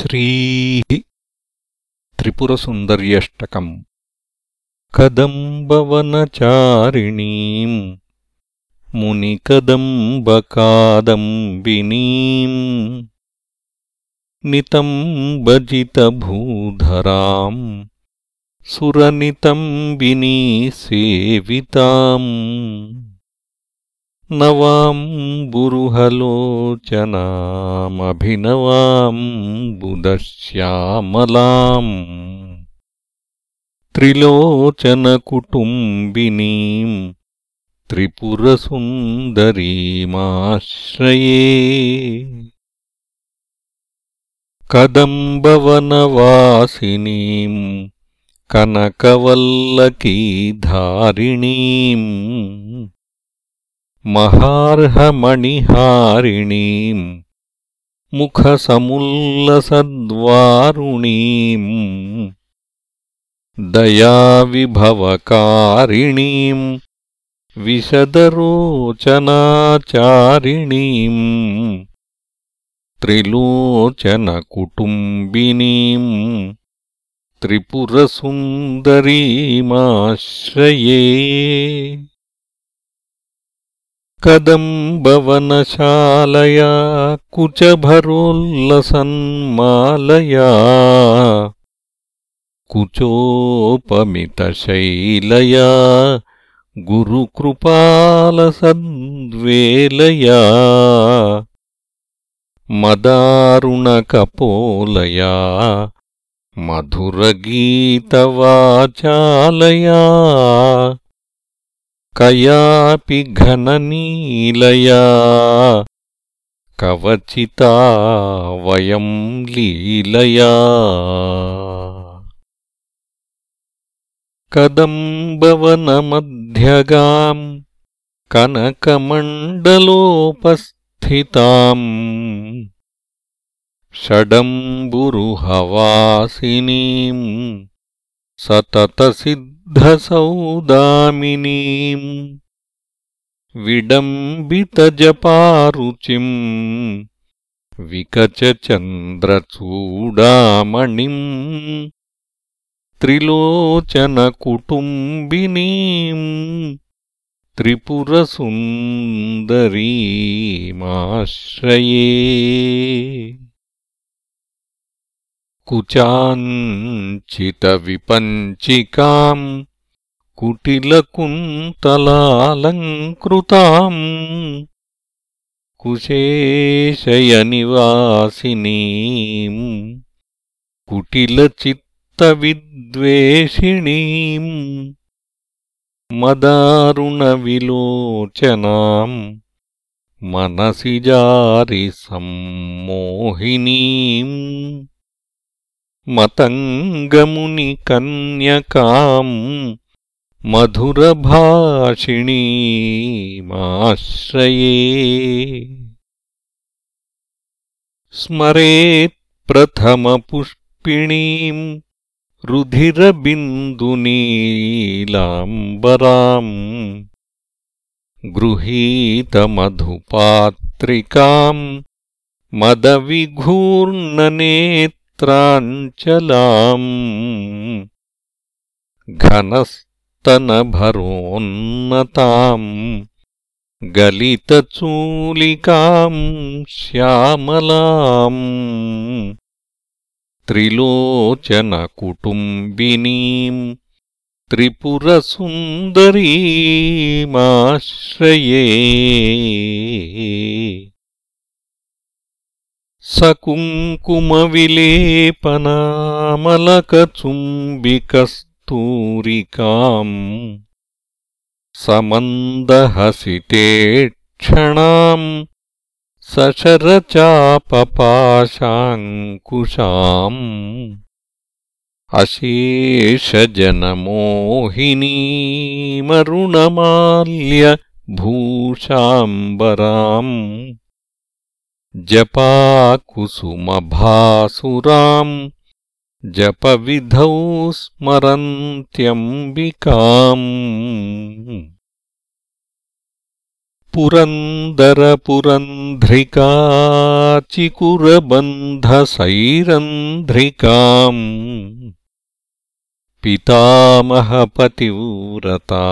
श्रीः त्रिपुरसुन्दर्यष्टकम् कदम्बवनचारिणीम् मुनिकदम्बकादम्बिनीम् नितम्बजितभूधराम् सुरनितम्बिनी सेविताम् नवाम् बुदश्यामलाम् त्रिलोचनकुटुम्बिनीम् त्रिपुरसुन्दरीमाश्रये। कदम्बवनवासिनीम् कनकवल्लकीधारिणीम् महार्हमणिहारिणीम् मुखसमुल्लसद्वारुणीम् दयाविभवकारिणीम् विशदरोचनाचारिणीम् त्रिलोचनकुटुम्बिनीम् त्रिपुरसुन्दरीमाश्रये कदम्बवनशालया कुचभरोल्लसन्मालया। कुचोपमितशैलया गुरुकृपालसद्वेलया। मदारुणकपोलया मधुरगीतवाचालया कयापि घननीलया कवचिता वयं लीलया। कदम्बवनमध्यगाम् कनकमण्डलोपस्थिताम् षडम्बुरुहवासिनीम् सततसिद्धसौदामिनीम् विडम्बितजपारुचिम् विकचचन्द्रचूडामणिम् त्रिलोचनकुटुम्बिनीम् त्रिपुरसुन्दरीमाश्रये कुचाञ्चितविपञ्चिकाम् कुटिलकुन्तलालङ्कृताम् कुशेशयनिवासिनीम् कुटिलचित्तविद्वेषिणीम् मदारुणविलोचनाम् मनसि जारिसम्मोहिनीम् मतङ्गमुनिकन्यकाम् मधुरभाषिणीमाश्रये स्मरेत्प्रथमपुष्पिणीम् रुधिरबिन्दुनीलाम्बराम् गृहीतमधुपात्रिकाम् मदविघूर्णनेत् ञ्चलाम् घनस्तनभरोन्नताम् गलितचूलिकाम् श्यामलाम् त्रिलोचनकुटुम्बिनीम् त्रिपुरसुन्दरीमाश्रये सकुङ्कुमविलेपनामलकचुम्बिकस्तूरिकाम् समन्दहसिते क्षणाम् सशरचापपाशाङ्कुशाम् अशेषजनमोहिनीमरुणमाल्यभूषाम्बराम् जपाकुसुमभासुराम् जपविधौ स्मरन्त्यम्बिकाम् पुरन्दरपुरन्ध्रिकाचिकुरबन्धसैरन्ध्रिकाम्। पितामहपतिव्रता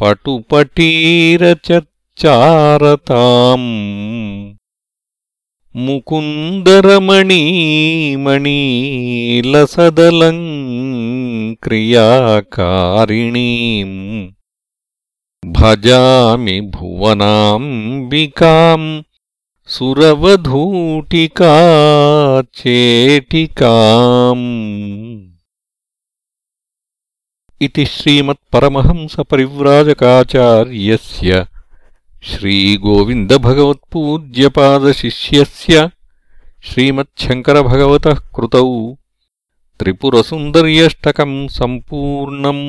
पटुपटीरचच्चारताम् मुकुन्दरमणीमणीलसदलम् क्रियाकारिणीम् भजामि भुवनाम्बिकाम् सुरवधूटिका चेटिकाम् इति श्रीमत्परमहंसपरिव्राजकाचार्यस्य श्रीगोविन्दभगवत्पूज्यपादशिष्यस्य श्रीमच्छङ्करभगवतः कृतौ त्रिपुरसुन्दर्यष्टकम् सम्पूर्णम्